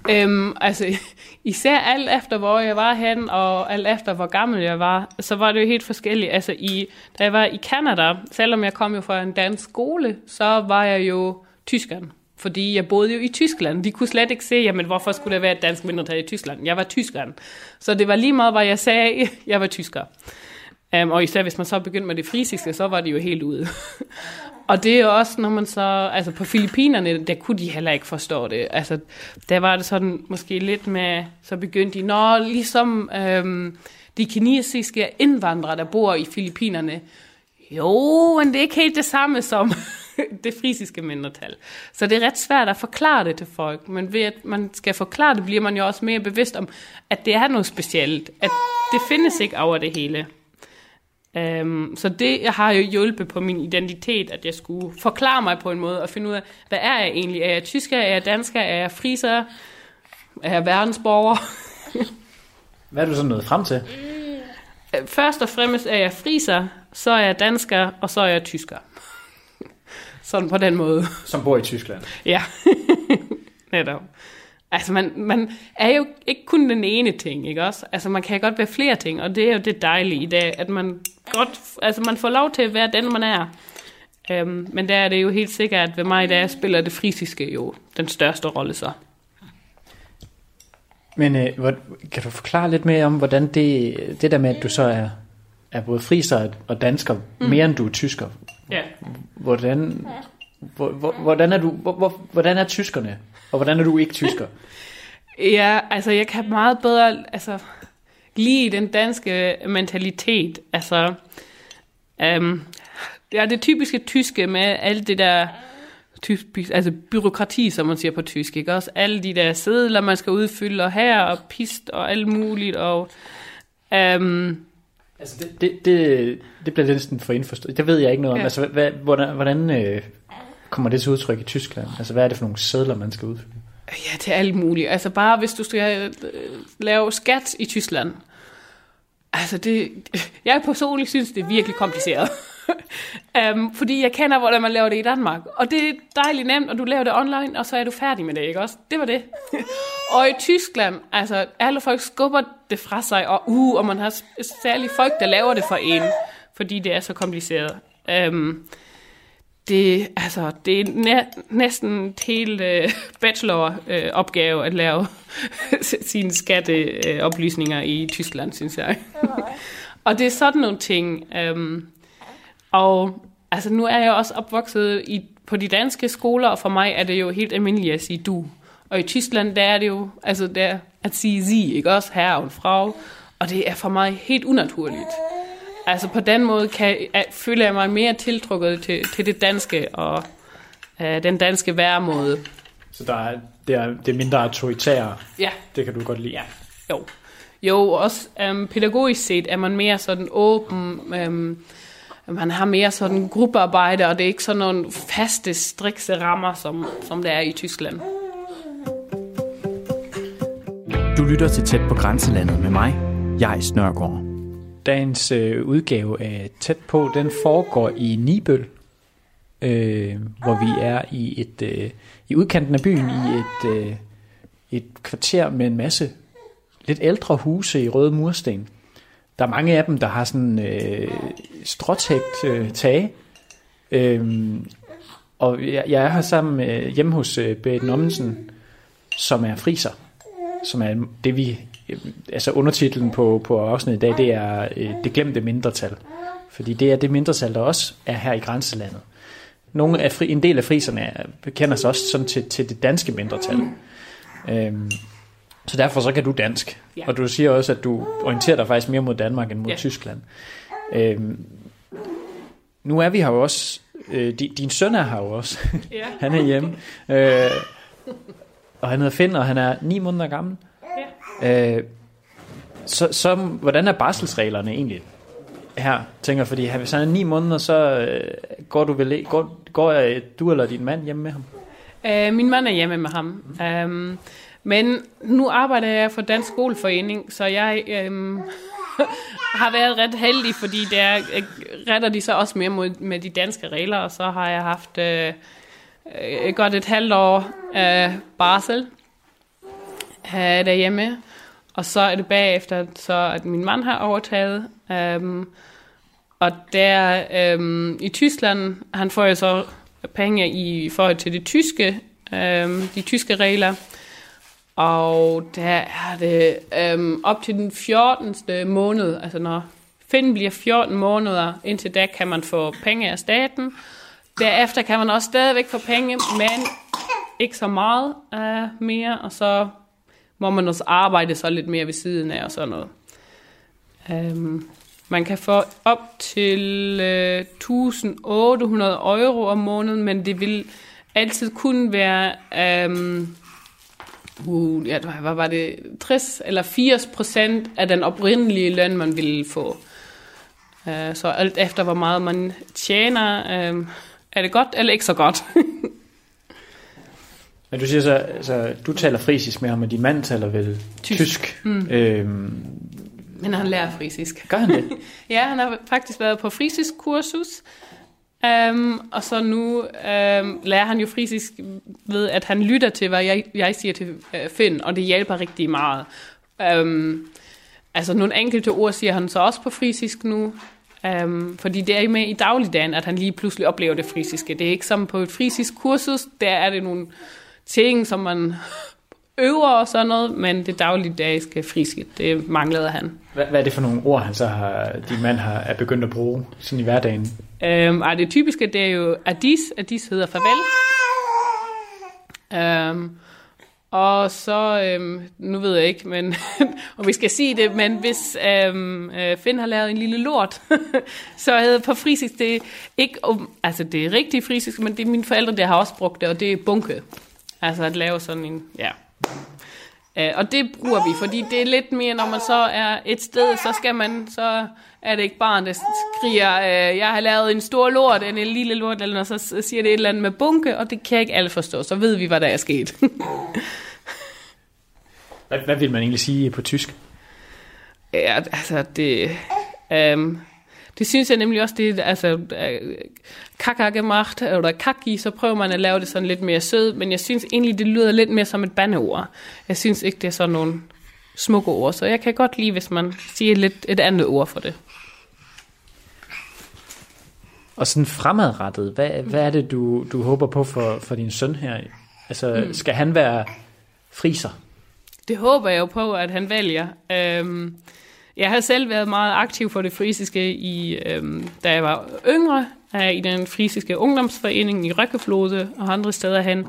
Øhm, altså, især alt efter, hvor jeg var hen, og alt efter, hvor gammel jeg var, så var det jo helt forskelligt. Altså, i, da jeg var i Kanada, selvom jeg kom jo fra en dansk skole, så var jeg jo tyskeren. Fordi jeg boede jo i Tyskland. De kunne slet ikke se, jamen, hvorfor skulle der være et dansk mindretal i Tyskland? Jeg var tyskeren. Så det var lige meget, hvad jeg sagde, jeg var tysker. Um, og især hvis man så begyndte med det frisiske, så var det jo helt ude. og det er jo også, når man så, altså på Filippinerne, der kunne de heller ikke forstå det. Altså, der var det sådan måske lidt med, så begyndte de, når ligesom øhm, de kinesiske indvandrere, der bor i Filippinerne, jo, men det er ikke helt det samme som det frisiske mindretal. Så det er ret svært at forklare det til folk, men ved at man skal forklare det, bliver man jo også mere bevidst om, at det er noget specielt, at det findes ikke over det hele. Um, så det har jo hjulpet på min identitet, at jeg skulle forklare mig på en måde, og finde ud af, hvad er jeg egentlig? Er jeg tysker? Er jeg dansker? Er jeg friser? Er jeg verdensborger? hvad er du så nået frem til? Først og fremmest er jeg friser, så er jeg dansker, og så er jeg tysker. Sådan på den måde. Som bor i Tyskland? Ja, netop. Altså, man, man er jo ikke kun den ene ting, ikke også? Altså, man kan godt være flere ting, og det er jo det dejlige i dag, at man godt, altså, man får lov til at være den, man er. Um, men der er det jo helt sikkert, at ved mig der spiller det frisiske jo den største rolle så. Men øh, hvor, kan du forklare lidt mere om, hvordan det, det der med, at du så er, er både friser og dansker, mm. mere end du er tysker? Ja. Hvordan, hvor, hvor, hvordan, er du, hvor, hvor, hvordan er tyskerne, og hvordan er du ikke tysker? ja, altså jeg kan meget bedre altså, lide den danske mentalitet. Altså, det er det typiske tyske med alt det der typisk, altså byråkrati, som man siger på tysk, ikke? Også alle de der sædler, man skal udfylde, og her, og pist, og alt muligt, og... Um, altså, det, det, det, det bliver næsten for indforstået. Det ved jeg ikke noget om. Ja. Altså, hvad, hvordan, hvordan øh, kommer det til udtryk i Tyskland? Altså, hvad er det for nogle sædler, man skal udfylde? Ja, det er alt muligt. Altså, bare hvis du skal øh, lave skat i Tyskland, altså det... Jeg personligt synes, det er virkelig kompliceret um, fordi jeg kender, hvordan man laver det i Danmark. Og det er dejligt nemt, og du laver det online, og så er du færdig med det, ikke også? Det var det. og i Tyskland, altså, alle folk skubber det fra sig, og uh, og man har særligt folk, der laver det for en, fordi det er så kompliceret. Um, det, altså, det er næ- næsten et helt uh, bacheloropgave uh, at lave sine skatteoplysninger uh, i Tyskland, synes jeg. og det er sådan nogle ting. Um, og altså, nu er jeg også opvokset i, på de danske skoler, og for mig er det jo helt almindeligt at sige du. Og i Tyskland, der er det jo altså der at sige sie, ikke også herre og frau. Og det er for mig helt unaturligt. Altså på den måde kan, at, føler jeg mig mere tiltrukket til, til det danske og uh, den danske væremåde. Så der er, det, er, det er mindre autoritære? Ja. Det kan du godt lide? Ja. Jo. Jo, også um, pædagogisk set er man mere sådan åben, um, man har mere sådan gruppearbejde, og det er ikke sådan nogle faste, strikse rammer, som, som det er i Tyskland. Du lytter til Tæt på Grænselandet med mig, jeg Snørgaard. Dagens øh, udgave af Tæt på, den foregår i Nibøl, øh, hvor vi er i et øh, i udkanten af byen i et, øh, et kvarter med en masse lidt ældre huse i røde mursten. Der er mange af dem, der har sådan øh, stråtægt øh, tage. Øhm, og jeg, jeg er her sammen med, hjemme hos øh, Berit Nommensen, som er friser. Som er det, vi... Øh, altså undertitlen på, på afsnittet i dag, det er øh, det glemte mindretal. Fordi det er det mindretal, der også er her i grænselandet. Nogle af fri, en del af friserne kender sig også sådan til, til det danske mindretal. Øhm, så derfor så kan du dansk. Ja. Og du siger også, at du orienterer dig faktisk mere mod Danmark end mod ja. Tyskland. Øhm, nu er vi her jo også. Øh, din, din søn er her jo også. Ja. han er hjemme. Øh, og han hedder Finn, og han er ni måneder gammel. Øh, så, så hvordan er barselsreglerne egentlig her, tænker fordi hvis han er ni måneder, så øh, går du vel går, går øh, du eller din mand hjemme med ham? Øh, min mand er hjemme med ham. Mm. Um, men nu arbejder jeg for Dansk Skoleforening, så jeg øhm, har været ret heldig, fordi der øh, retter de så også mere mod, med de danske regler, og så har jeg haft øh, øh, godt et halvt år øh, barsel øh, derhjemme. Og så er det bagefter, så at min mand har overtaget. Øhm, og der øhm, i Tyskland, han får jo så penge i forhold til det tyske, øhm, de tyske regler. Og der er det øhm, op til den 14. måned, altså når Finn bliver 14 måneder, indtil da kan man få penge af staten. Derefter kan man også stadigvæk få penge, men ikke så meget øh, mere, og så må man også arbejde så lidt mere ved siden af og sådan noget. Øhm, man kan få op til øh, 1800 euro om måneden, men det vil altid kun være Øhm, uh, ja, hvad var det, 60 eller 80 procent af den oprindelige løn, man ville få. Uh, så alt efter, hvor meget man tjener, uh, er det godt eller ikke så godt. Men du siger så, altså, du taler frisisk med ham, og din mand taler vel tysk. tysk. Mm. Øhm, Men han lærer frisisk. Gør han det? ja, han har faktisk været på frisisk kursus. Um, og så nu um, lærer han jo frisisk ved, at han lytter til, hvad jeg, jeg siger til uh, Finn, og det hjælper rigtig meget. Um, altså nogle enkelte ord siger han så også på frisisk nu, um, fordi det er med i dagligdagen, at han lige pludselig oplever det frisiske. Det er ikke som på et frisisk kursus, der er det nogle ting, som man øver og sådan noget, men det dagligdagiske friske, det manglede han. Hvad, hvad er det for nogle ord, han så har, din mand har, er begyndt at bruge sådan i hverdagen? Øhm, ej, det typiske, det er jo Adis. Adis hedder farvel. Øhm, og så, øhm, nu ved jeg ikke, men om vi skal sige det, men hvis øhm, øh, Finn har lavet en lille lort, så hedder på frisisk, det ikke, altså det er rigtig frisisk, men det er mine forældre, der har også brugt det, og det er bunke. Altså at lave sådan en, ja. Uh, og det bruger vi, fordi det er lidt mere, når man så er et sted, så skal man, så er det ikke barn, der skriger, uh, jeg har lavet en stor lort, eller en lille lort, eller noget, så siger det et eller andet med bunke, og det kan ikke alle forstå, så ved vi, hvad der er sket. hvad, hvad vil man egentlig sige på tysk? Ja, altså det... Um, det synes jeg nemlig også, det er altså kaka gemacht, eller kaki, så prøver man at lave det sådan lidt mere sød, men jeg synes egentlig, det lyder lidt mere som et bandeord. Jeg synes ikke, det er sådan nogle smukke ord, så jeg kan godt lide, hvis man siger lidt et andet ord for det. Og sådan fremadrettet, hvad, hvad er det, du, du håber på for, for din søn her? Altså, mm. skal han være friser? Det håber jeg jo på, at han vælger. Øhm, jeg har selv været meget aktiv for det frisiske, i, øhm, da jeg var yngre, i den frisiske ungdomsforening i Røkkeflode og andre steder hen.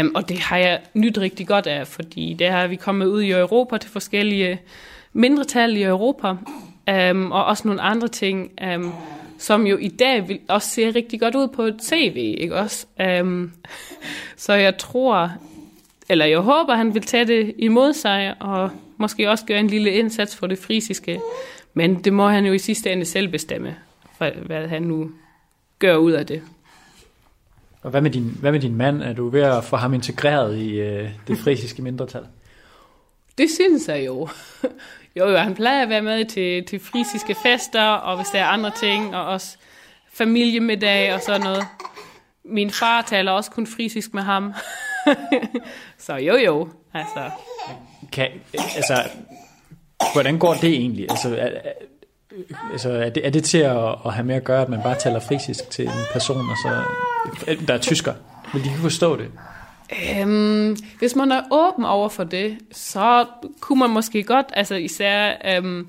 Um, og det har jeg nyt rigtig godt af, fordi der har vi kommet ud i Europa til forskellige mindretal i Europa, um, og også nogle andre ting, um, som jo i dag vil også ser rigtig godt ud på et CV, ikke også? Um, så jeg tror, eller jeg håber, han vil tage det imod sig, og måske også gøre en lille indsats for det frisiske. Men det må han jo i sidste ende selv bestemme, hvad han nu gør ud af det. Og hvad med din, hvad med din mand? Er du ved at få ham integreret i øh, det frisiske mindretal? Det synes jeg jo. jo, jo, han plejer at være med til, til frisiske fester, og hvis der er andre ting, og også familiemiddag og sådan noget. Min far taler også kun frisisk med ham. så jo, jo, altså. Kan, altså, hvordan går det egentlig? Altså, er, altså, er, det, er det til at, at have med at gøre, at man bare taler frisisk til en person, og så, der er tysker? Vil de ikke forstå det? Øhm, hvis man er åben over for det, så kunne man måske godt, altså især øhm,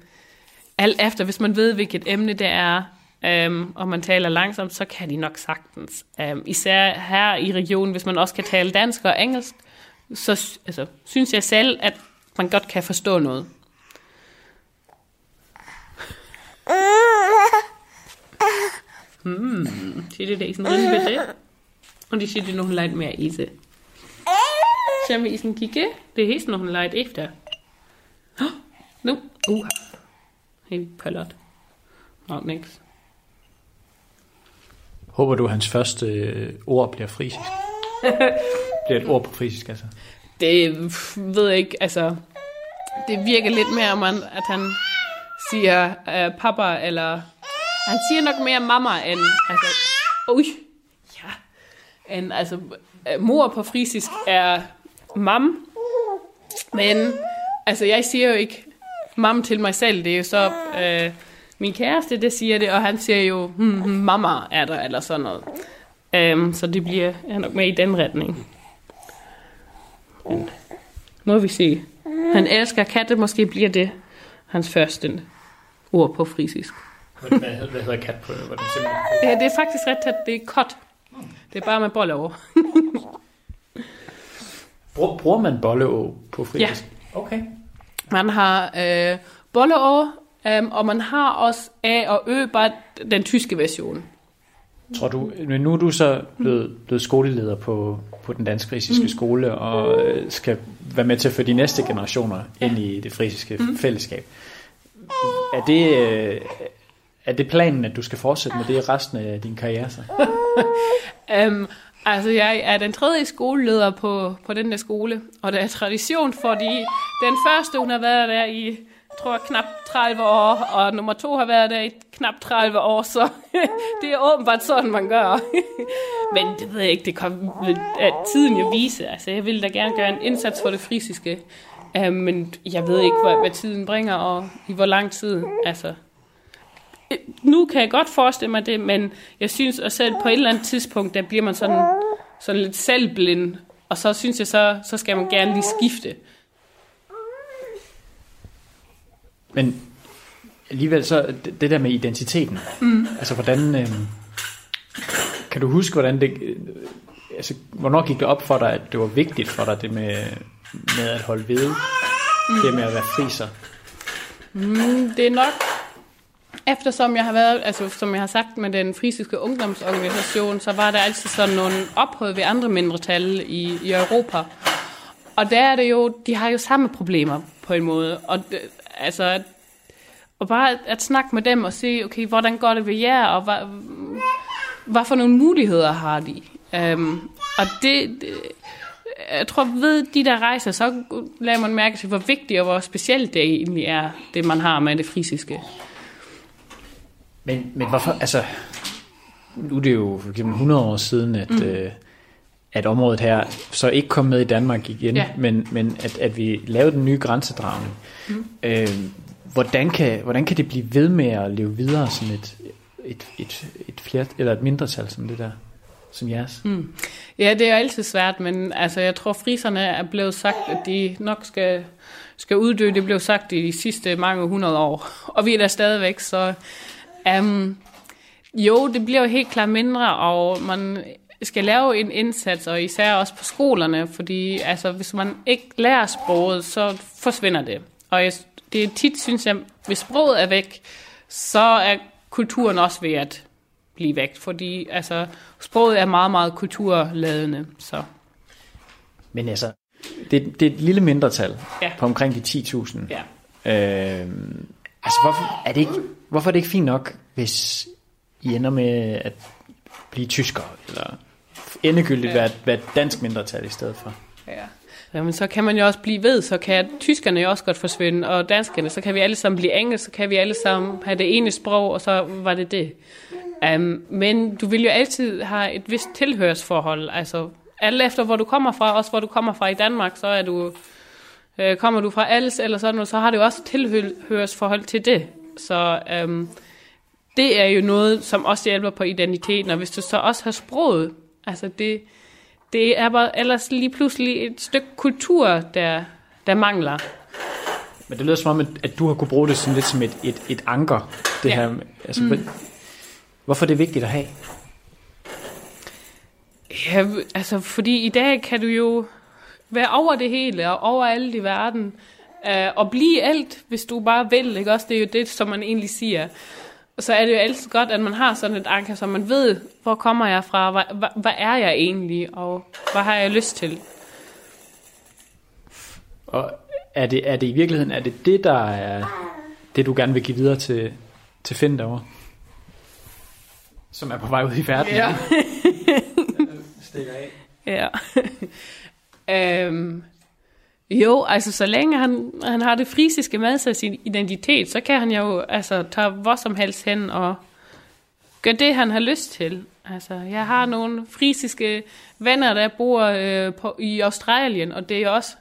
alt efter, hvis man ved, hvilket emne det er, øhm, og man taler langsomt, så kan de nok sagtens. Øhm, især her i regionen, hvis man også kan tale dansk og engelsk, så altså, synes jeg selv, at man godt kan forstå noget. Hmm, zit er een bitte? Und ich zit er nog een leid mehr eten. Zullen we eens kicke? Der Er noch ein een leid efter. Oh, nu. Uh. Helt pøllert. Nå, niks. Håber du, at hans første øh, ord bliver frisisk? bliver et ord på frisisk, altså? Det ved jeg ikke, altså... Det virker lidt mere, om at han siger øh, pappa, eller han siger nok mere mamma end, altså, ui, ja, end, altså, øh, mor på frisisk er mam, men, altså, jeg siger jo ikke mam til mig selv, det er jo så, øh, min kæreste, det siger det, og han siger jo, hmm, hmm, mamma er der, eller sådan noget. Um, så det bliver er nok med i den retning. Men, må vi se. Han elsker katte, måske bliver det hans første ord på frisisk. Hvad, hvad hedder kat på? Hvad det Ja, det er faktisk ret tæt. Det er kot. Det er bare med bolle over. Bruger, man bolleå på frisisk? Ja. Okay. Man har øh, bolle over, um, og man har også A og Ø, bare den tyske version. Tror du, men nu er du så blevet, blevet skoleleder på, på den dansk frisiske mm. skole, og øh, skal være med til at få de næste generationer ind i det frisiske mm. fællesskab. Er det, øh, er det planen, at du skal fortsætte med det resten af din karriere så? um, altså, jeg er den tredje skoleleder på, på den der skole, og det er tradition, fordi den første, hun har været der i tror knap 30 år, og nummer to har været der i knap 30 år, så det er åbenbart sådan, man gør. Men det ved jeg ikke, det kommer at tiden jo vise. Altså, jeg ville da gerne gøre en indsats for det frisiske, uh, øh, men jeg ved ikke, hvad, hvad tiden bringer, og i hvor lang tid. Altså, nu kan jeg godt forestille mig det, men jeg synes også selv på et eller andet tidspunkt, der bliver man sådan, sådan lidt selvblind, og så synes jeg, så, så skal man gerne lige skifte. Men alligevel så, det, der med identiteten, mm. altså hvordan, øh, kan du huske, hvordan det, øh, altså hvornår gik det op for dig, at det var vigtigt for dig, det med, med at holde ved, mm. det med at være friser? Mm, det er nok, eftersom jeg har været, altså som jeg har sagt med den frisiske ungdomsorganisation, så var der altid sådan nogle ophold ved andre mindretal i, i Europa. Og der er det jo, de har jo samme problemer på en måde. Og altså, og bare at, at snakke med dem og se, okay, hvordan går det ved jer, og hvad, hvad for nogle muligheder har de? Um, og det, det, jeg tror, ved de der rejser, så lader man mærke til, hvor vigtigt og hvor specielt det egentlig er, det man har med det frisiske. Men, men hvorfor, altså, nu er det jo for eksempel 100 år siden, at, mm. øh, at området her så ikke kom med i Danmark igen, ja. men, men at, at vi lavede den nye grænsedragning. Mm. Øh, hvordan, kan, hvordan kan det blive ved med at leve videre som et, et, et, et, flert, eller et mindretal som det der? som jeres? Mm. Ja, det er altid svært, men altså, jeg tror, friserne er blevet sagt, at de nok skal, skal uddø. Det blev sagt i de sidste mange hundrede år, og vi er der stadigvæk, så um, jo, det bliver jo helt klart mindre, og man skal lave en indsats, og især også på skolerne, fordi altså, hvis man ikke lærer sproget, så forsvinder det. Og jeg, det er tit, synes jeg, hvis sproget er væk, så er kulturen også ved at blive væk, fordi altså, sproget er meget, meget kulturladende. Så. Men altså, det, det er et lille mindretal ja. på omkring de 10.000. Ja. Øh, altså, hvorfor er, det ikke, hvorfor er det ikke fint nok, hvis I ender med at blive tysker, eller endegyldigt ja. være, være et dansk mindretal i stedet for? Ja. Jamen, så kan man jo også blive ved, så kan tyskerne jo også godt forsvinde, og danskerne, så kan vi alle sammen blive engelsk, så kan vi alle sammen have det ene sprog, og så var det det. Um, men du vil jo altid have et vist tilhørsforhold, altså alt efter hvor du kommer fra, også hvor du kommer fra i Danmark, så er du, øh, kommer du fra Als eller sådan noget, så har du også tilhørsforhold til det. Så um, det er jo noget, som også hjælper på identiteten, og hvis du så også har sproget, altså det, det er bare ellers lige pludselig et stykke kultur, der, der mangler. Men det lyder som om, at du har kunne bruge det sådan lidt som et, et, et anker, det ja. her. Altså, mm. Hvorfor er det vigtigt at have? Ja, altså, fordi i dag kan du jo være over det hele og over alt i verden. Uh, og blive alt, hvis du bare vil, ikke også? Det er jo det, som man egentlig siger. Så er det jo altid godt, at man har sådan et anker, så man ved, hvor kommer jeg fra, hvad, hvad, hvad er jeg egentlig, og hvad har jeg lyst til. Og er det, er det i virkeligheden, er det det, der er det, du gerne vil give videre til, til Finn derovre? Som er på vej ud i verden. Ja. Stikker af. Ja. øhm, jo, altså så længe han, han har det frisiske med sig sin identitet, så kan han jo altså tage hvor som helst hen og gøre det, han har lyst til. Altså, jeg har nogle frisiske venner, der bor øh, på, i Australien, og det er også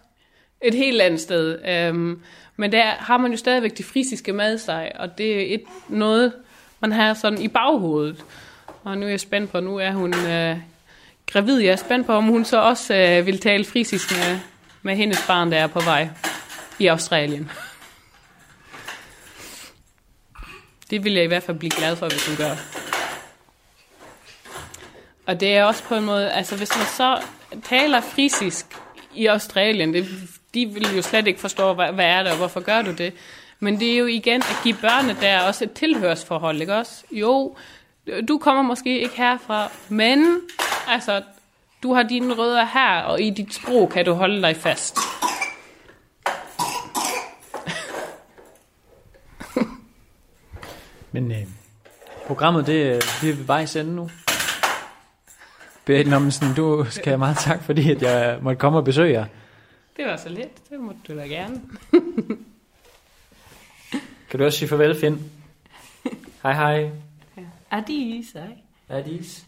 et helt andet sted. Øhm, men der har man jo stadigvæk det frisiske med sig, og det er et, noget, man har sådan i baghovedet. Og nu er jeg spændt på, nu er hun øh, gravid. Jeg er spændt på, om hun så også øh, vil tale frisisk med, med hendes barn, der er på vej i Australien. Det vil jeg i hvert fald blive glad for, hvis hun gør. Og det er også på en måde, altså hvis man så taler frisisk i Australien, det, de vil jo slet ikke forstå, hvad, hvad er det, og hvorfor gør du det? Men det er jo igen at give børnene der også et tilhørsforhold, ikke også? Jo, du kommer måske ikke herfra, men altså, du har dine rødder her, og i dit sprog kan du holde dig fast. Men øh, programmet, det, øh, det er ved vejs ende nu. Berit Nommensen, du skal have meget tak, fordi at jeg måtte komme og besøge jer. Det var så let, det må du da gerne. Kan du også sige farvel, Finn? Hej hej. Adis, ej. Adis.